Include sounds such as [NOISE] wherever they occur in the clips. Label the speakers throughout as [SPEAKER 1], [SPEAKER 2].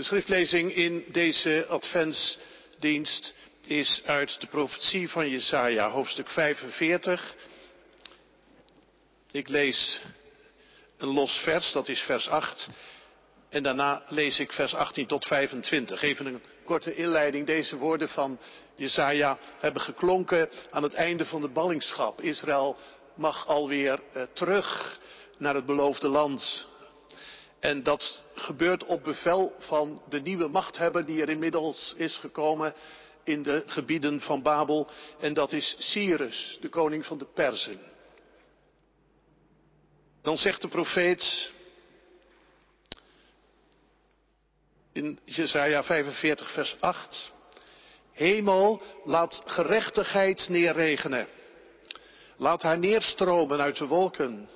[SPEAKER 1] De schriftlezing in deze adventsdienst is uit de profetie van Jesaja, hoofdstuk 45. Ik lees een los vers, dat is vers 8. En daarna lees ik vers 18 tot 25. Even een korte inleiding. Deze woorden van Jesaja hebben geklonken aan het einde van de ballingschap. Israël mag alweer uh, terug naar het beloofde land. En dat gebeurt op bevel van de nieuwe machthebber die er inmiddels is gekomen in de gebieden van Babel. En dat is Cyrus, de koning van de Perzen. Dan zegt de profeet in Jesaja 45 vers 8. Hemel, laat gerechtigheid neerregenen. Laat haar neerstromen uit de wolken.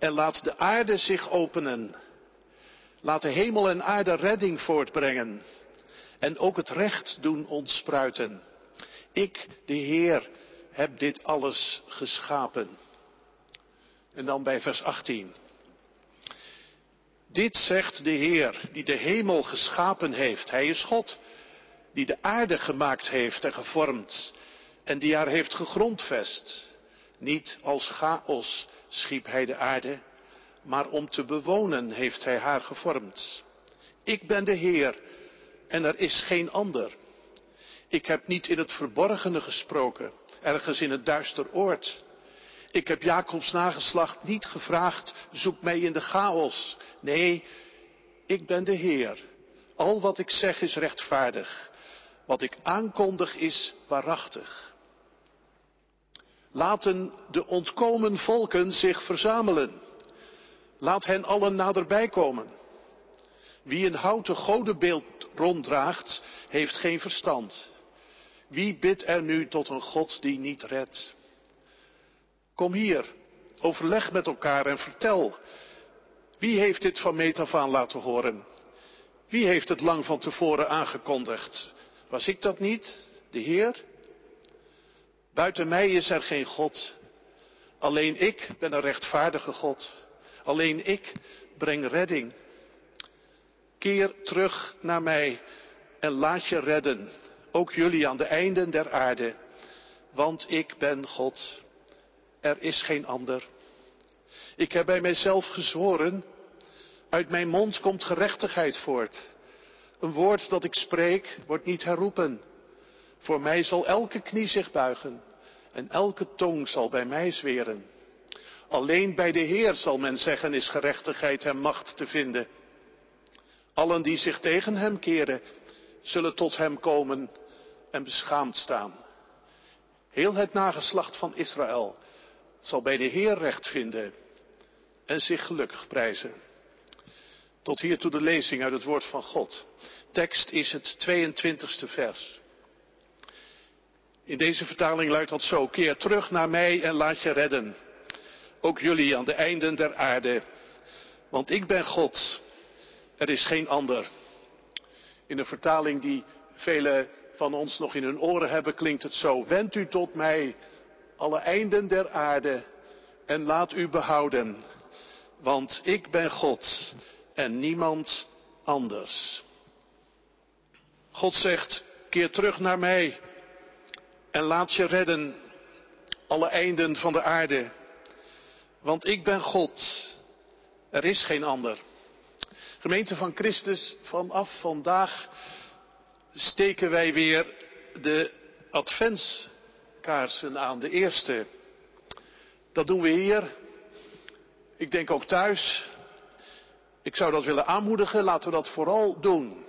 [SPEAKER 1] En laat de aarde zich openen. Laat de hemel en aarde redding voortbrengen. En ook het recht doen ontspruiten. Ik, de Heer, heb dit alles geschapen. En dan bij vers 18. Dit zegt de Heer, die de hemel geschapen heeft. Hij is God, die de aarde gemaakt heeft en gevormd. En die haar heeft gegrondvest. Niet als chaos schiep hij de aarde, maar om te bewonen heeft hij haar gevormd. Ik ben de Heer en er is geen ander. Ik heb niet in het verborgene gesproken, ergens in het duister oord. Ik heb Jacobs nageslacht niet gevraagd, zoek mij in de chaos. Nee, ik ben de Heer. Al wat ik zeg is rechtvaardig. Wat ik aankondig is waarachtig. Laten de ontkomen volken zich verzamelen. Laat hen allen naderbij komen. Wie een houten godenbeeld ronddraagt, heeft geen verstand. Wie bidt er nu tot een God die niet redt? Kom hier, overleg met elkaar en vertel. Wie heeft dit van meet af aan laten horen? Wie heeft het lang van tevoren aangekondigd? Was ik dat niet, de Heer? Buiten mij is er geen God. Alleen ik ben een rechtvaardige God. Alleen ik breng redding. Keer terug naar mij en laat je redden, ook jullie aan de einden der aarde, want ik ben God. Er is geen ander. Ik heb bij mijzelf gezworen, uit mijn mond komt gerechtigheid voort. Een woord dat ik spreek wordt niet herroepen. Voor mij zal elke knie zich buigen en elke tong zal bij mij zweren. Alleen bij de Heer zal men zeggen is gerechtigheid en macht te vinden. Allen die zich tegen hem keren, zullen tot hem komen en beschaamd staan. Heel het nageslacht van Israël zal bij de Heer recht vinden en zich gelukkig prijzen. Tot hiertoe de lezing uit het woord van God. Tekst is het 22e vers. In deze vertaling luidt dat zo. Keer terug naar mij en laat je redden. Ook jullie aan de einden der aarde. Want ik ben God. Er is geen ander. In een vertaling die velen van ons nog in hun oren hebben klinkt het zo. Wend u tot mij, alle einden der aarde, en laat u behouden. Want ik ben God en niemand anders. God zegt, keer terug naar mij en laat je redden, alle einden van de aarde. Want ik ben God, er is geen ander. Gemeente van Christus, vanaf vandaag steken wij weer de adventskaarsen aan, de eerste. Dat doen we hier. Ik denk ook thuis. Ik zou dat willen aanmoedigen, laten we dat vooral doen.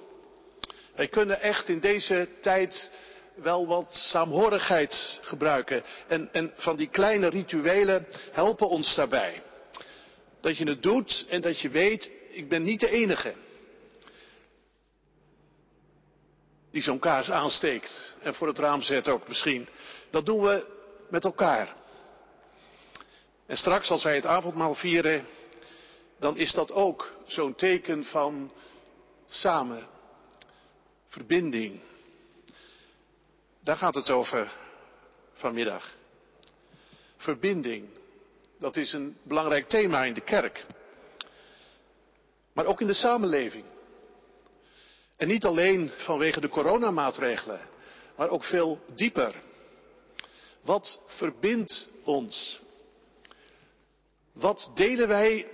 [SPEAKER 1] Wij kunnen echt in deze tijd wel wat saamhorigheid gebruiken. En, en van die kleine rituelen helpen ons daarbij. Dat je het doet en dat je weet, ik ben niet de enige. Die zo'n kaars aansteekt en voor het raam zet ook misschien. Dat doen we met elkaar. En straks als wij het avondmaal vieren, dan is dat ook zo'n teken van samen, verbinding. Daar gaat het over vanmiddag. Verbinding. Dat is een belangrijk thema in de kerk. Maar ook in de samenleving. En niet alleen vanwege de coronamaatregelen, maar ook veel dieper. Wat verbindt ons? Wat delen wij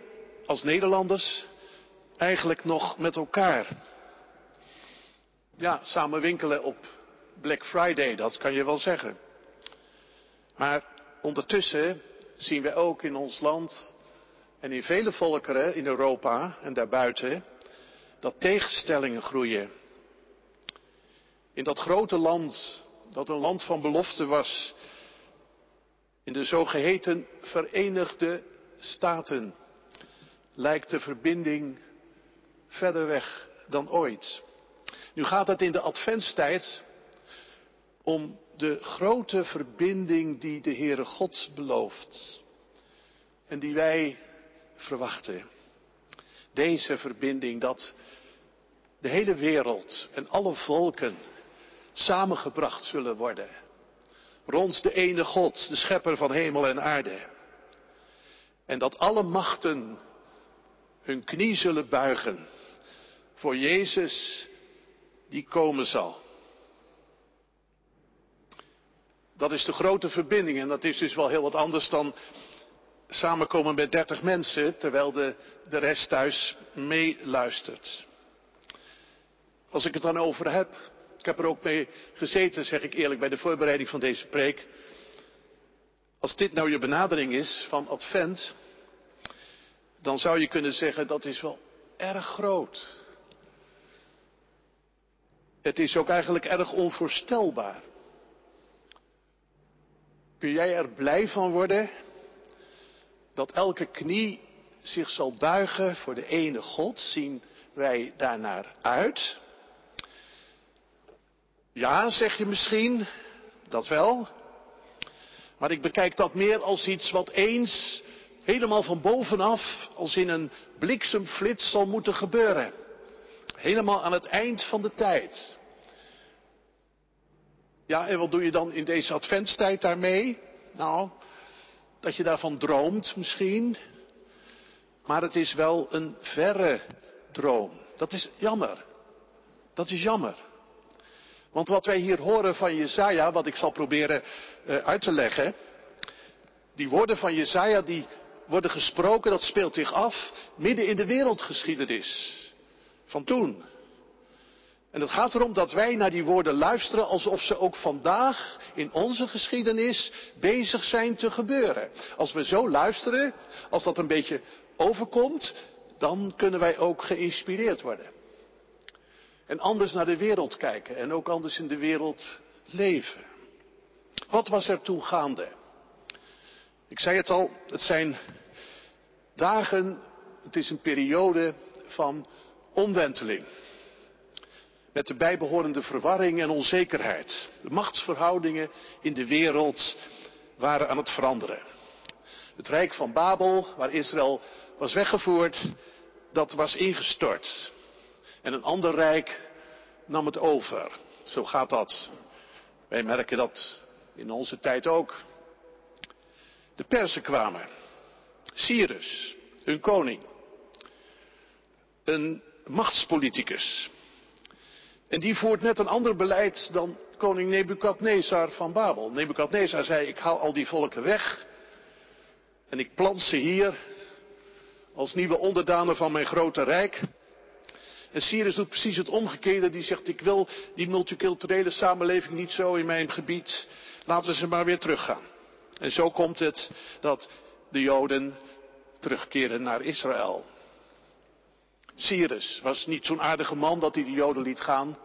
[SPEAKER 1] als Nederlanders eigenlijk nog met elkaar? Ja, samen winkelen op Black Friday, dat kan je wel zeggen. Maar ondertussen zien we ook in ons land en in vele volkeren in Europa en daarbuiten dat tegenstellingen groeien. In dat grote land, dat een land van belofte was, in de zogeheten Verenigde Staten, lijkt de verbinding verder weg dan ooit. Nu gaat het in de adventstijd om de grote verbinding die de Heere God belooft en die wij verwachten. Deze verbinding dat de hele wereld en alle volken samengebracht zullen worden. Rond de ene God, de schepper van hemel en aarde. En dat alle machten hun knie zullen buigen voor Jezus die komen zal. Dat is de grote verbinding en dat is dus wel heel wat anders dan samenkomen met dertig mensen terwijl de, de rest thuis meeluistert. Als ik het dan over heb, ik heb er ook mee gezeten, zeg ik eerlijk, bij de voorbereiding van deze preek. Als dit nou je benadering is van Advent, dan zou je kunnen zeggen dat is wel erg groot. Het is ook eigenlijk erg onvoorstelbaar. Kun jij er blij van worden dat elke knie zich zal buigen voor de ene God? Zien wij daarnaar uit? Ja, zeg je misschien, dat wel. Maar ik bekijk dat meer als iets wat eens helemaal van bovenaf, als in een bliksemflits zal moeten gebeuren. Helemaal aan het eind van de tijd. Ja, en wat doe je dan in deze adventstijd daarmee? Nou, dat je daarvan droomt misschien. Maar het is wel een verre droom. Dat is jammer. Dat is jammer. Want wat wij hier horen van Jezaja, wat ik zal proberen uh, uit te leggen. Die woorden van Jezaja die worden gesproken, dat speelt zich af midden in de wereldgeschiedenis. Van toen. En het gaat erom dat wij naar die woorden luisteren alsof ze ook vandaag in onze geschiedenis bezig zijn te gebeuren. Als we zo luisteren, als dat een beetje overkomt, dan kunnen wij ook geïnspireerd worden. En anders naar de wereld kijken en ook anders in de wereld leven. Wat was er toen gaande? Ik zei het al, het zijn dagen, het is een periode van omwenteling. Met de bijbehorende verwarring en onzekerheid. De machtsverhoudingen in de wereld waren aan het veranderen. Het rijk van Babel, waar Israël was weggevoerd, dat was ingestort. En een ander rijk nam het over. Zo gaat dat. Wij merken dat in onze tijd ook. De Persen kwamen. Cyrus, hun koning. Een machtspoliticus. En die voert net een ander beleid dan koning Nebukadnezar van Babel. Nebukadnezar zei, ik haal al die volken weg. En ik plant ze hier als nieuwe onderdanen van mijn grote rijk. En Cyrus doet precies het omgekeerde. Die zegt, ik wil die multiculturele samenleving niet zo in mijn gebied. Laten ze maar weer teruggaan. En zo komt het dat de Joden terugkeren naar Israël. Cyrus was niet zo'n aardige man dat hij de Joden liet gaan.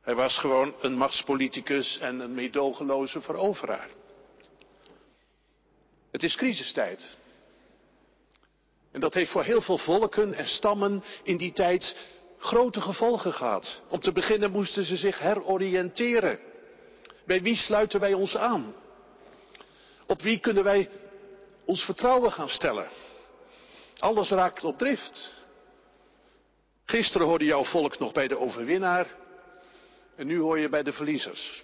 [SPEAKER 1] Hij was gewoon een machtspoliticus en een meedogenloze veroveraar. Het is crisistijd. En dat heeft voor heel veel volken en stammen in die tijd grote gevolgen gehad. Om te beginnen moesten ze zich heroriënteren. Bij wie sluiten wij ons aan? Op wie kunnen wij ons vertrouwen gaan stellen? Alles raakt op drift. Gisteren hoorde jouw volk nog bij de overwinnaar en nu hoor je bij de verliezers.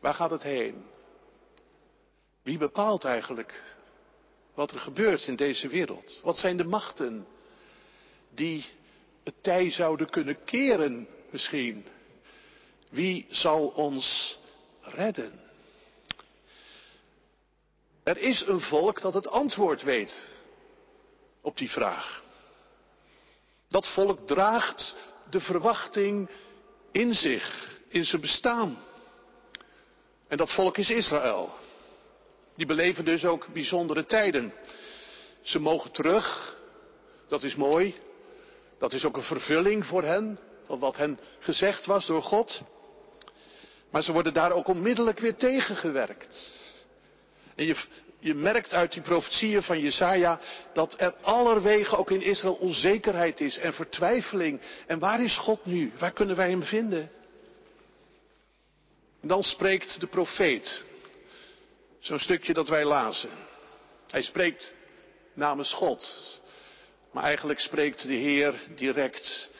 [SPEAKER 1] Waar gaat het heen? Wie bepaalt eigenlijk wat er gebeurt in deze wereld. Wat zijn de machten die het tij zouden kunnen keren misschien. Wie zal ons redden? Er is een volk dat het antwoord weet op die vraag. Dat volk draagt de verwachting in zich, in zijn bestaan. En dat volk is Israël. Die beleven dus ook bijzondere tijden. Ze mogen terug, dat is mooi. Dat is ook een vervulling voor hen, van wat hen gezegd was door God. Maar ze worden daar ook onmiddellijk weer tegengewerkt. En je, je merkt uit die profetieën van Jesaja dat er allerwegen ook in Israël onzekerheid is en vertwijfeling. En waar is God nu? Waar kunnen wij hem vinden? En dan spreekt de profeet. Zo'n stukje dat wij lazen. Hij spreekt namens God. Maar eigenlijk spreekt de Heer direct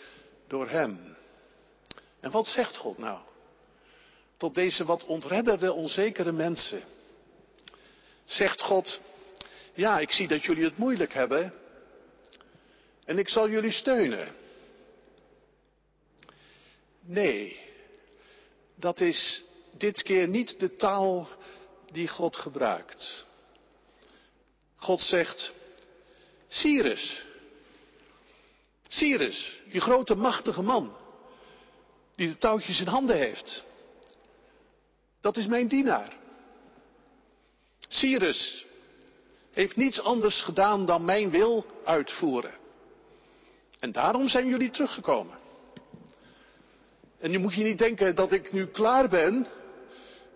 [SPEAKER 1] door hem. En wat zegt God nou? Tot deze wat ontredderde, onzekere mensen. Zegt God, ja, ik zie dat jullie het moeilijk hebben. En ik zal jullie steunen. Nee, dat is dit keer niet de taal die God gebruikt. God zegt, Cyrus, Cyrus, die grote machtige man, die de touwtjes in handen heeft, dat is mijn dienaar. Cyrus heeft niets anders gedaan dan mijn wil uitvoeren. En daarom zijn jullie teruggekomen. En nu moet je niet denken dat ik nu klaar ben,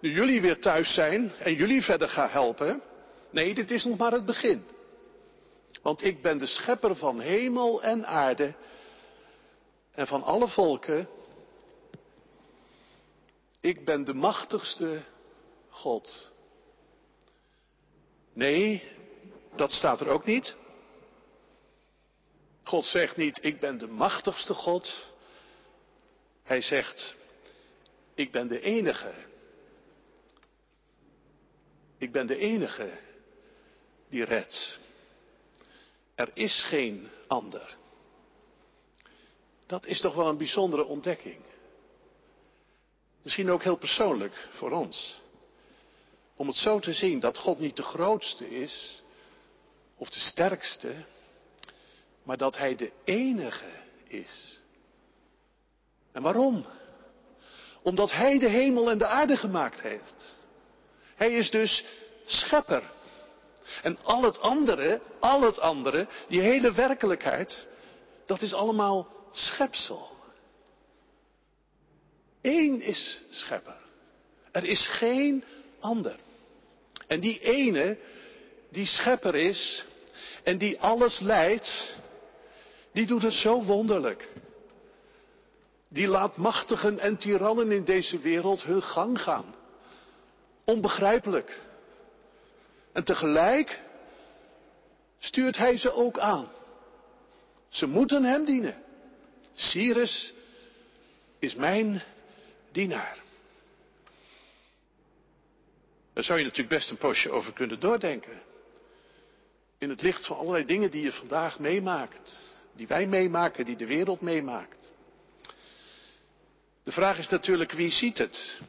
[SPEAKER 1] nu jullie weer thuis zijn en jullie verder ga helpen. Nee, dit is nog maar het begin. Want ik ben de schepper van hemel en aarde en van alle volken. Ik ben de machtigste God. Nee, dat staat er ook niet. God zegt niet, ik ben de machtigste God. Hij zegt, ik ben de enige. Ik ben de enige die redt. Er is geen ander. Dat is toch wel een bijzondere ontdekking. Misschien ook heel persoonlijk voor ons. Om het zo te zien dat God niet de grootste is of de sterkste, maar dat Hij de enige is. En waarom? Omdat Hij de hemel en de aarde gemaakt heeft. Hij is dus schepper. En al het andere, al het andere, die hele werkelijkheid, dat is allemaal schepsel. Eén is schepper. Er is geen ander. En die ene, die schepper is en die alles leidt, die doet het zo wonderlijk. Die laat machtigen en tirannen in deze wereld hun gang gaan. Onbegrijpelijk. En tegelijk stuurt hij ze ook aan. Ze moeten hem dienen. Cyrus is mijn dienaar. Daar zou je natuurlijk best een postje over kunnen doordenken. In het licht van allerlei dingen die je vandaag meemaakt. Die wij meemaken, die de wereld meemaakt. De vraag is natuurlijk wie ziet het?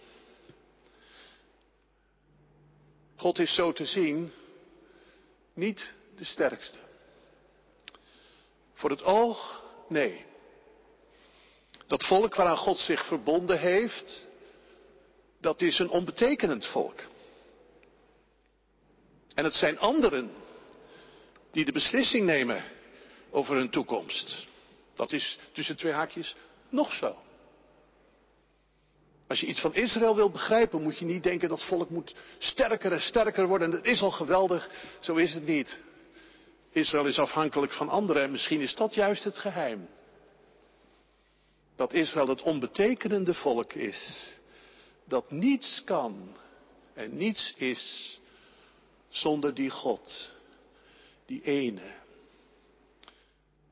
[SPEAKER 1] God is zo te zien niet de sterkste. Voor het oog, nee. Dat volk waaraan God zich verbonden heeft, dat is een onbetekenend volk. En het zijn anderen die de beslissing nemen over hun toekomst. Dat is tussen twee haakjes nog zo. Als je iets van Israël wilt begrijpen, moet je niet denken dat volk moet sterker en sterker worden. En dat is al geweldig. Zo is het niet. Israël is afhankelijk van anderen en misschien is dat juist het geheim. Dat Israël het onbetekenende volk is. Dat niets kan en niets is zonder die God. Die ene.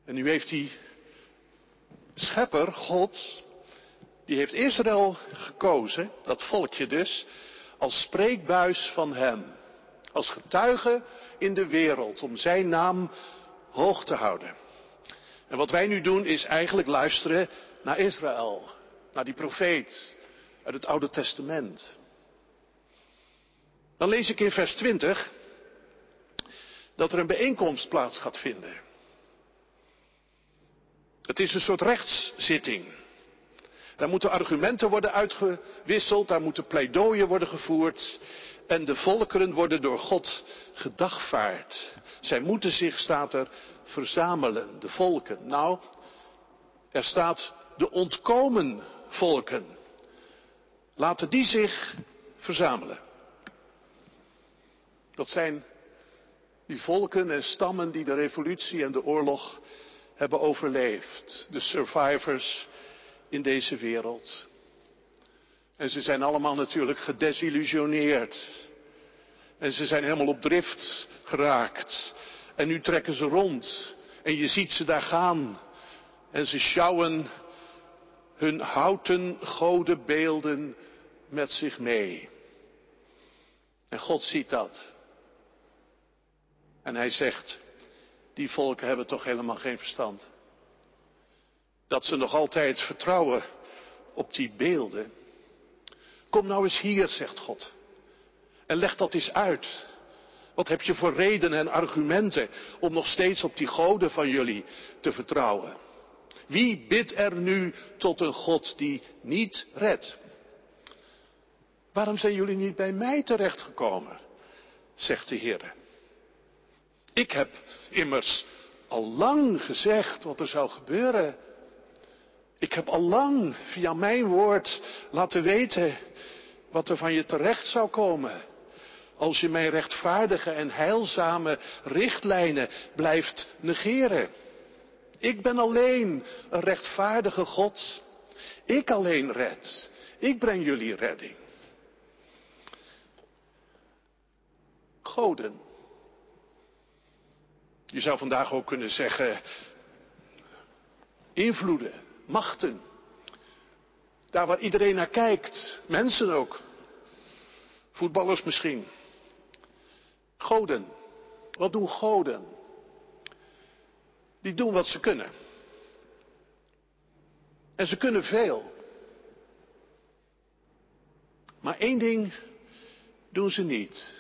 [SPEAKER 1] En nu heeft die schepper, God, die heeft Israël gekozen, dat volkje dus, als spreekbuis van Hem. Als getuige in de wereld om Zijn naam hoog te houden. En wat wij nu doen is eigenlijk luisteren naar Israël, naar die profeet uit het Oude Testament. Dan lees ik in vers 20 dat er een bijeenkomst plaats gaat vinden. Het is een soort rechtszitting. Daar moeten argumenten worden uitgewisseld, daar moeten pleidooien worden gevoerd en de volkeren worden door God gedagvaard. Zij moeten zich, staat er, verzamelen, de volken. Nou, er staat de ontkomen volken. Laten die zich verzamelen. Dat zijn die volken en stammen die de revolutie en de oorlog hebben overleefd. De survivors in deze wereld. En ze zijn allemaal natuurlijk gedesillusioneerd. En ze zijn helemaal op drift geraakt. En nu trekken ze rond. En je ziet ze daar gaan. En ze sjouwen hun houten godenbeelden met zich mee. En God ziet dat. En hij zegt, die volken hebben toch helemaal geen verstand. Dat ze nog altijd vertrouwen op die beelden. Kom nou eens hier, zegt God. En leg dat eens uit. Wat heb je voor redenen en argumenten om nog steeds op die goden van jullie te vertrouwen? Wie bidt er nu tot een God die niet redt? Waarom zijn jullie niet bij mij terechtgekomen? zegt de Heer. Ik heb immers al lang gezegd wat er zou gebeuren. Ik heb al lang via mijn woord laten weten wat er van je terecht zou komen. Als je mijn rechtvaardige en heilzame richtlijnen blijft negeren. Ik ben alleen een rechtvaardige God. Ik alleen red. Ik breng jullie redding. Goden. Je zou vandaag ook kunnen zeggen invloeden, machten. Daar waar iedereen naar kijkt, mensen ook. Voetballers misschien. Goden. Wat doen goden? Die doen wat ze kunnen. En ze kunnen veel. Maar één ding doen ze niet.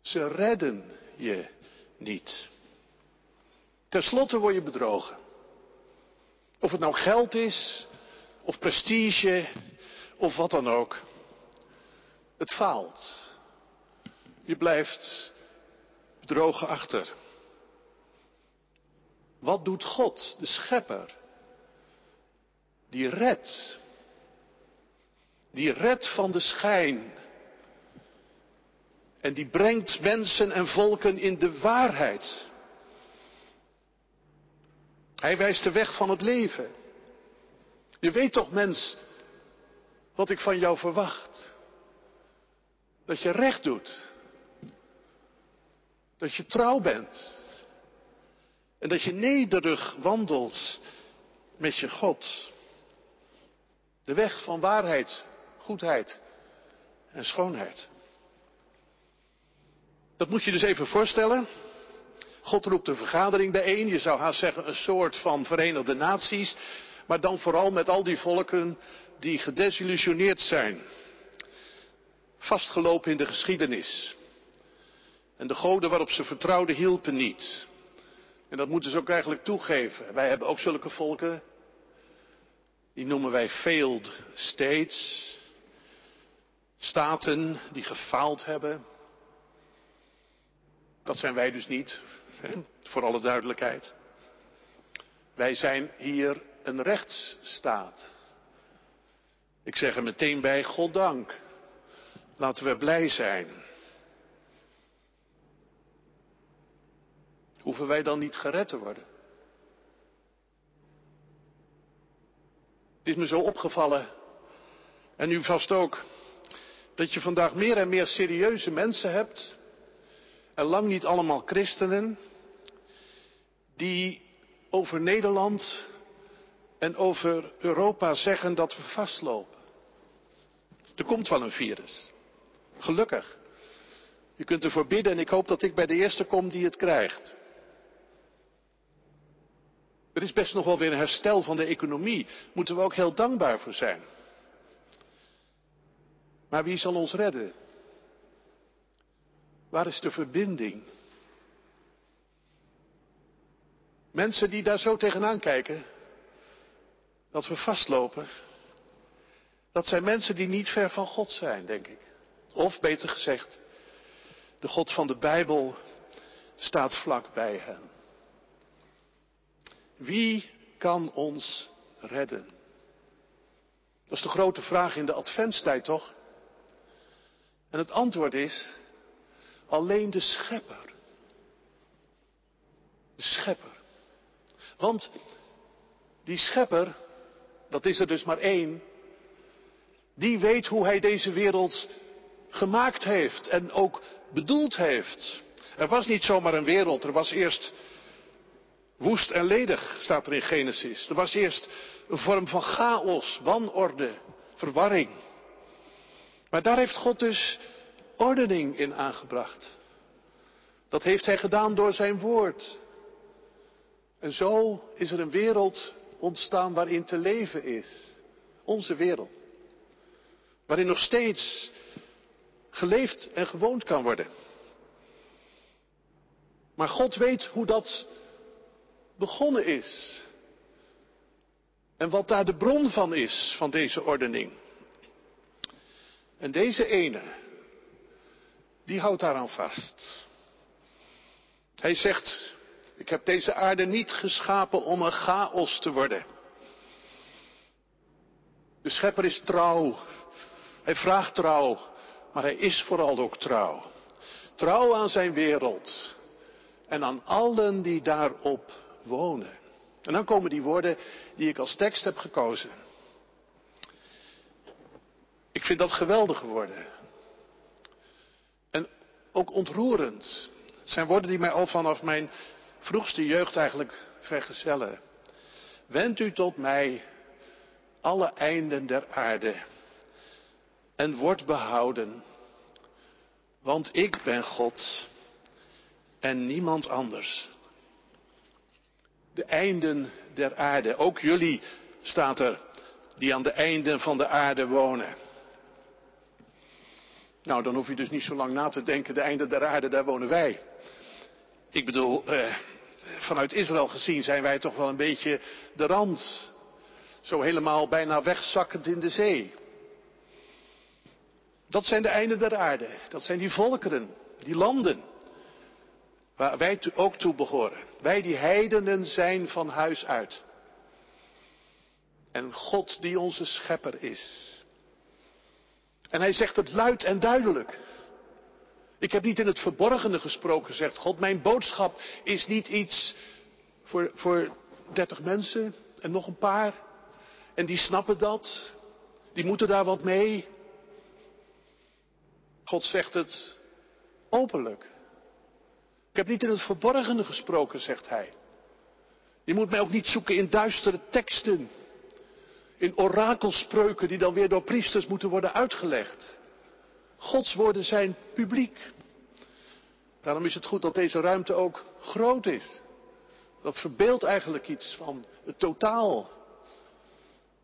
[SPEAKER 1] Ze redden je niet. Ten slotte word je bedrogen. Of het nou geld is, of prestige, of wat dan ook. Het faalt. Je blijft bedrogen achter. Wat doet God, de schepper? Die redt. Die redt van de schijn. En die brengt mensen en volken in de waarheid. Hij wijst de weg van het leven. Je weet toch, mens, wat ik van jou verwacht. Dat je recht doet. Dat je trouw bent. En dat je nederig wandelt met je God. De weg van waarheid, goedheid en schoonheid. Dat moet je dus even voorstellen. God roept een vergadering bijeen, je zou haast zeggen een soort van Verenigde Naties, maar dan vooral met al die volken die gedesillusioneerd zijn, vastgelopen in de geschiedenis. En de goden waarop ze vertrouwden hielpen niet. En dat moeten ze ook eigenlijk toegeven. Wij hebben ook zulke volken. Die noemen wij failed states. Staten die gefaald hebben. Dat zijn wij dus niet, voor alle duidelijkheid. Wij zijn hier een rechtsstaat. Ik zeg er meteen bij, God dank. Laten we blij zijn. Hoeven wij dan niet gered te worden? Het is me zo opgevallen, en u vast ook, dat je vandaag meer en meer serieuze mensen hebt en lang niet allemaal christenen, die over Nederland en over Europa zeggen dat we vastlopen. Er komt wel een virus. Gelukkig. Je kunt ervoor bidden en ik hoop dat ik bij de eerste kom die het krijgt. Er is best nog wel weer een herstel van de economie. Moeten we ook heel dankbaar voor zijn. Maar wie zal ons redden? Waar is de verbinding? Mensen die daar zo tegenaan kijken, dat we vastlopen, dat zijn mensen die niet ver van God zijn, denk ik. Of beter gezegd, de God van de Bijbel staat vlak bij hen. Wie kan ons redden? Dat is de grote vraag in de adventstijd, toch? En het antwoord is alleen de schepper. De schepper. Want die schepper, dat is er dus maar één, die weet hoe hij deze wereld gemaakt heeft en ook bedoeld heeft. Er was niet zomaar een wereld, er was eerst woest en ledig, staat er in Genesis. Er was eerst een vorm van chaos, wanorde, verwarring. Maar daar heeft God dus ordening in aangebracht. Dat heeft hij gedaan door zijn woord. En zo is er een wereld ontstaan waarin te leven is. Onze wereld. Waarin nog steeds geleefd en gewoond kan worden. Maar God weet hoe dat begonnen is. En wat daar de bron van is, van deze ordening. En deze ene, die houdt daaraan vast. Hij zegt, ik heb deze aarde niet geschapen om een chaos te worden. De schepper is trouw. Hij vraagt trouw, maar hij is vooral ook trouw. Trouw aan zijn wereld en aan allen die daarop wonen. En dan komen die woorden die ik als tekst heb gekozen. Ik vind dat geweldige woorden. Ook ontroerend. Het zijn woorden die mij al vanaf mijn vroegste jeugd eigenlijk vergezellen. Wend u tot mij, alle einden der aarde, en word behouden, want ik ben God en niemand anders. De einden der aarde, ook jullie staat er, die aan de einden van de aarde wonen. Nou, dan hoef je dus niet zo lang na te denken, de einden der aarde, daar wonen wij. Ik bedoel, eh, vanuit Israël gezien zijn wij toch wel een beetje de rand. Zo helemaal bijna wegzakkend in de zee. Dat zijn de einden der aarde. Dat zijn die volkeren, die landen. Waar wij ook toe behoren. Wij die heidenen zijn van huis uit. En God die onze schepper is. En hij zegt het luid en duidelijk. Ik heb niet in het verborgene gesproken, zegt God. Mijn boodschap is niet iets voor, voor 30 mensen en nog een paar. En die snappen dat. Die moeten daar wat mee. God zegt het openlijk. Ik heb niet in het verborgene gesproken, zegt hij. Je moet mij ook niet zoeken in duistere teksten. In orakelspreuken die dan weer door priesters moeten worden uitgelegd. Gods woorden zijn publiek. Daarom is het goed dat deze ruimte ook groot is. Dat verbeeldt eigenlijk iets van het totaal.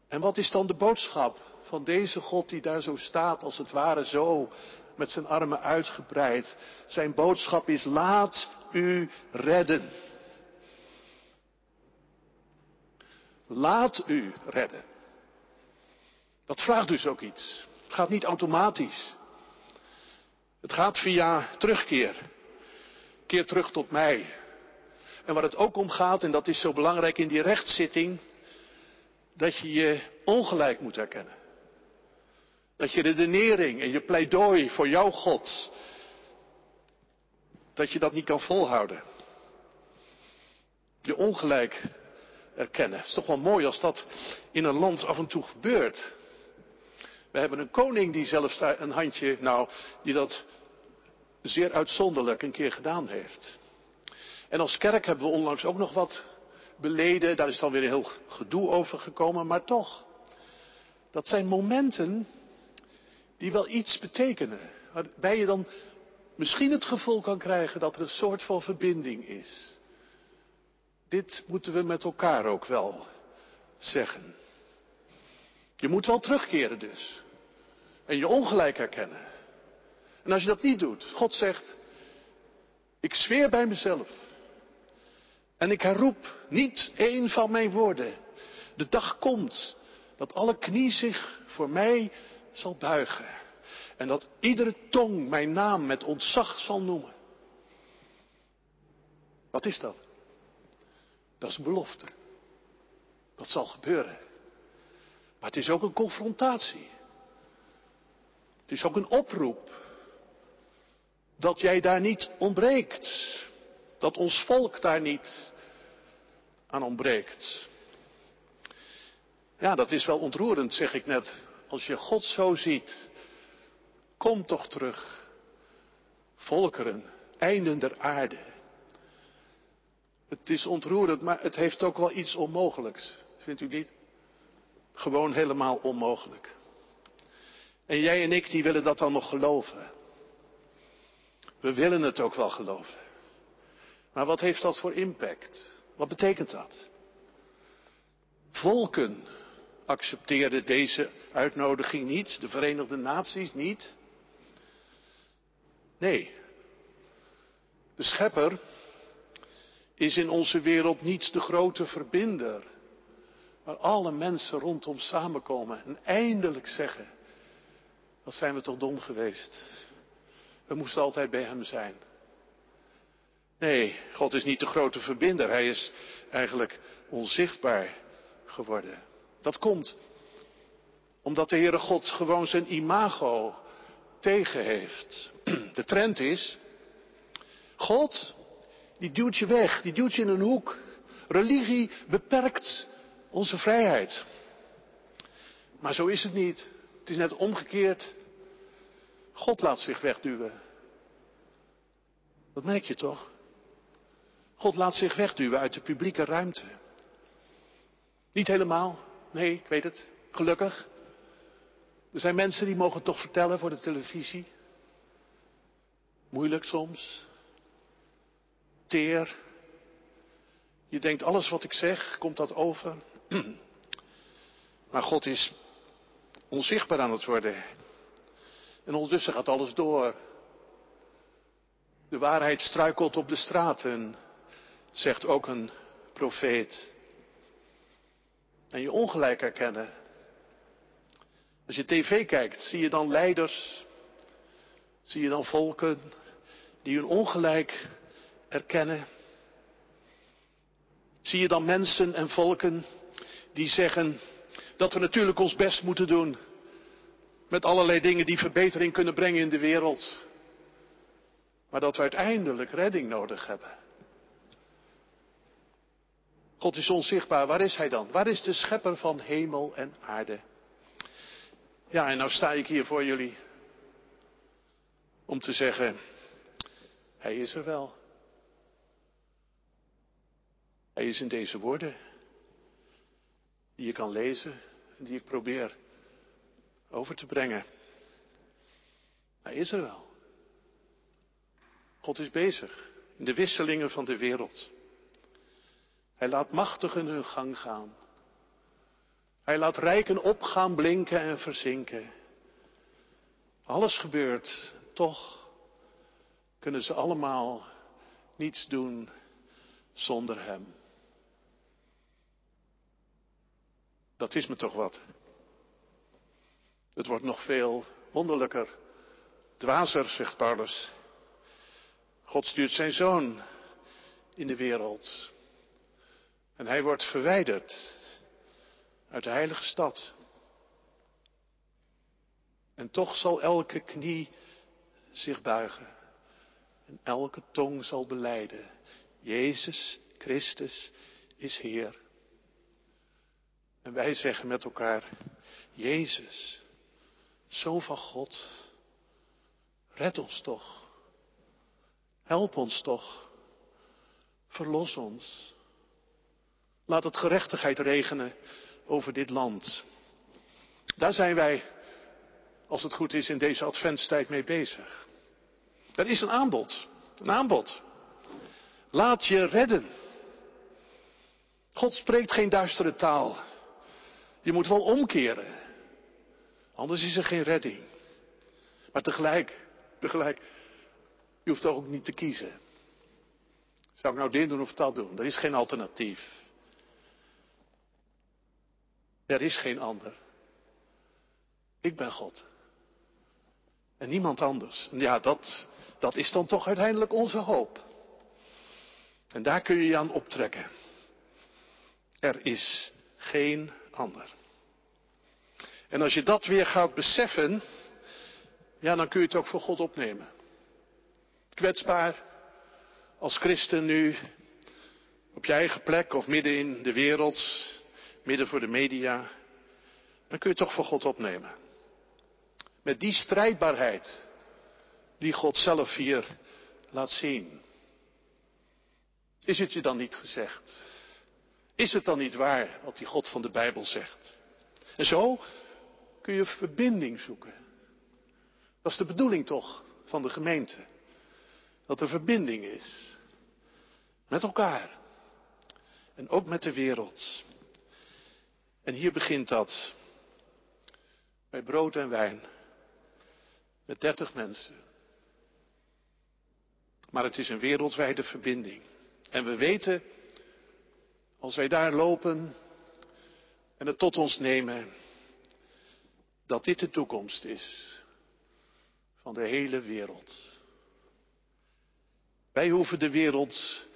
[SPEAKER 1] En wat is dan de boodschap van deze God die daar zo staat, als het ware zo, met zijn armen uitgebreid? Zijn boodschap is, laat u redden. Laat u redden. Dat vraagt dus ook iets. Het gaat niet automatisch. Het gaat via terugkeer. Keer terug tot mij. En waar het ook om gaat, en dat is zo belangrijk in die rechtszitting, dat je je ongelijk moet herkennen. Dat je redenering en je pleidooi voor jouw God, dat je dat niet kan volhouden. Je ongelijk erkennen. Het is toch wel mooi als dat in een land af en toe gebeurt. We hebben een koning die zelfs daar een handje, nou, die dat zeer uitzonderlijk een keer gedaan heeft. En als kerk hebben we onlangs ook nog wat beleden. Daar is dan weer een heel gedoe over gekomen, maar toch. Dat zijn momenten die wel iets betekenen. Waarbij je dan misschien het gevoel kan krijgen dat er een soort van verbinding is. Dit moeten we met elkaar ook wel zeggen. Je moet wel terugkeren dus. En je ongelijk herkennen. En als je dat niet doet, God zegt, ik zweer bij mezelf. En ik herroep niet één van mijn woorden. De dag komt dat alle knie zich voor mij zal buigen. En dat iedere tong mijn naam met ontzag zal noemen. Wat is dat? Dat is een belofte. Dat zal gebeuren. Maar het is ook een confrontatie. Is ook een oproep. Dat jij daar niet ontbreekt. Dat ons volk daar niet aan ontbreekt. Ja, dat is wel ontroerend, zeg ik net. Als je God zo ziet. Kom toch terug. Volkeren, einden der aarde. Het is ontroerend, maar het heeft ook wel iets onmogelijks. Vindt u niet? Gewoon helemaal onmogelijk. En jij en ik, die willen dat dan nog geloven. We willen het ook wel geloven. Maar wat heeft dat voor impact? Wat betekent dat? Volken accepteerden deze uitnodiging niet, de Verenigde Naties niet. Nee, de schepper is in onze wereld niet de grote verbinder, waar alle mensen rondom samenkomen en eindelijk zeggen, wat zijn we toch dom geweest. We moesten altijd bij Hem zijn. Nee, God is niet de grote verbinder. Hij is eigenlijk onzichtbaar geworden. Dat komt omdat de Heere God gewoon zijn imago tegen heeft. [CLEARS THROAT] De trend is, God, die duwt je weg, die duwt je in een hoek. Religie beperkt onze vrijheid. Maar zo is het niet. Is net omgekeerd. God laat zich wegduwen. Dat merk je toch? God laat zich wegduwen uit de publieke ruimte. Niet helemaal. Nee, ik weet het. Gelukkig. Er zijn mensen die mogen toch vertellen voor de televisie. Moeilijk soms. Teer. Je denkt alles wat ik zeg, komt dat over. [CLEARS THROAT] Maar God is onzichtbaar aan het worden. En ondertussen gaat alles door. De waarheid struikelt op de straten, zegt ook een profeet. En je ongelijk herkennen. Als je tv kijkt, zie je dan leiders, zie je dan volken die hun ongelijk erkennen. Zie je dan mensen en volken die zeggen dat we natuurlijk ons best moeten doen met allerlei dingen die verbetering kunnen brengen in de wereld. Maar dat we uiteindelijk redding nodig hebben. God is onzichtbaar. Waar is Hij dan? Waar is de schepper van hemel en aarde? Ja, en nou sta ik hier voor jullie om te zeggen, Hij is er wel. Hij is in deze woorden die je kan lezen en die ik probeer over te brengen. Hij is er wel. God is bezig in de wisselingen van de wereld. Hij laat machtigen hun gang gaan. Hij laat rijken opgaan, blinken en verzinken. Alles gebeurt, toch kunnen ze allemaal niets doen zonder Hem. Dat is me toch wat. Het wordt nog veel wonderlijker, dwazer, zegt Paulus. God stuurt zijn zoon in de wereld. En hij wordt verwijderd uit de heilige stad. En toch zal elke knie zich buigen. En elke tong zal beleiden. Jezus Christus is Heer. En wij zeggen met elkaar, Jezus, Zoon van God, red ons toch. Help ons toch. Verlos ons. Laat het gerechtigheid regenen over dit land. Daar zijn wij, als het goed is, in deze adventstijd mee bezig. Er is een aanbod. Een aanbod. Laat je redden. God spreekt geen duistere taal. Je moet wel omkeren. Anders is er geen redding. Maar tegelijk, tegelijk, je hoeft ook niet te kiezen. Zou ik nou dit doen of dat doen? Er is geen alternatief. Er is geen ander. Ik ben God. En niemand anders. En ja, dat, dat is dan toch uiteindelijk onze hoop. En daar kun je je aan optrekken. Er is geen ander. En als je dat weer gaat beseffen, ja, dan kun je het ook voor God opnemen. Kwetsbaar als christen nu op je eigen plek of midden in de wereld, midden voor de media, dan kun je het toch voor God opnemen. Met die strijdbaarheid die God zelf hier laat zien. Is het je dan niet gezegd? Is het dan niet waar wat die God van de Bijbel zegt? En zo kun je verbinding zoeken. Dat is de bedoeling toch van de gemeente. Dat er verbinding is. Met elkaar. En ook met de wereld. En hier begint dat. Bij brood en wijn. Met dertig mensen. Maar het is een wereldwijde verbinding. En we weten, als wij daar lopen en het tot ons nemen, dat dit de toekomst is van de hele wereld. Wij hoeven de wereld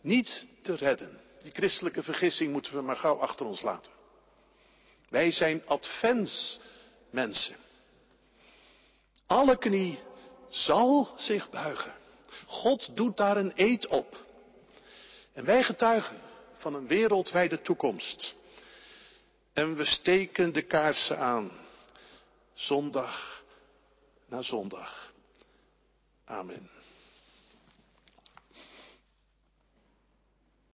[SPEAKER 1] niet te redden. Die christelijke vergissing moeten we maar gauw achter ons laten. Wij zijn adventsmensen. Alle knie zal zich buigen. God doet daar een eed op. En wij getuigen van een wereldwijde toekomst. En we steken de kaarsen aan. Zondag na zondag. Amen.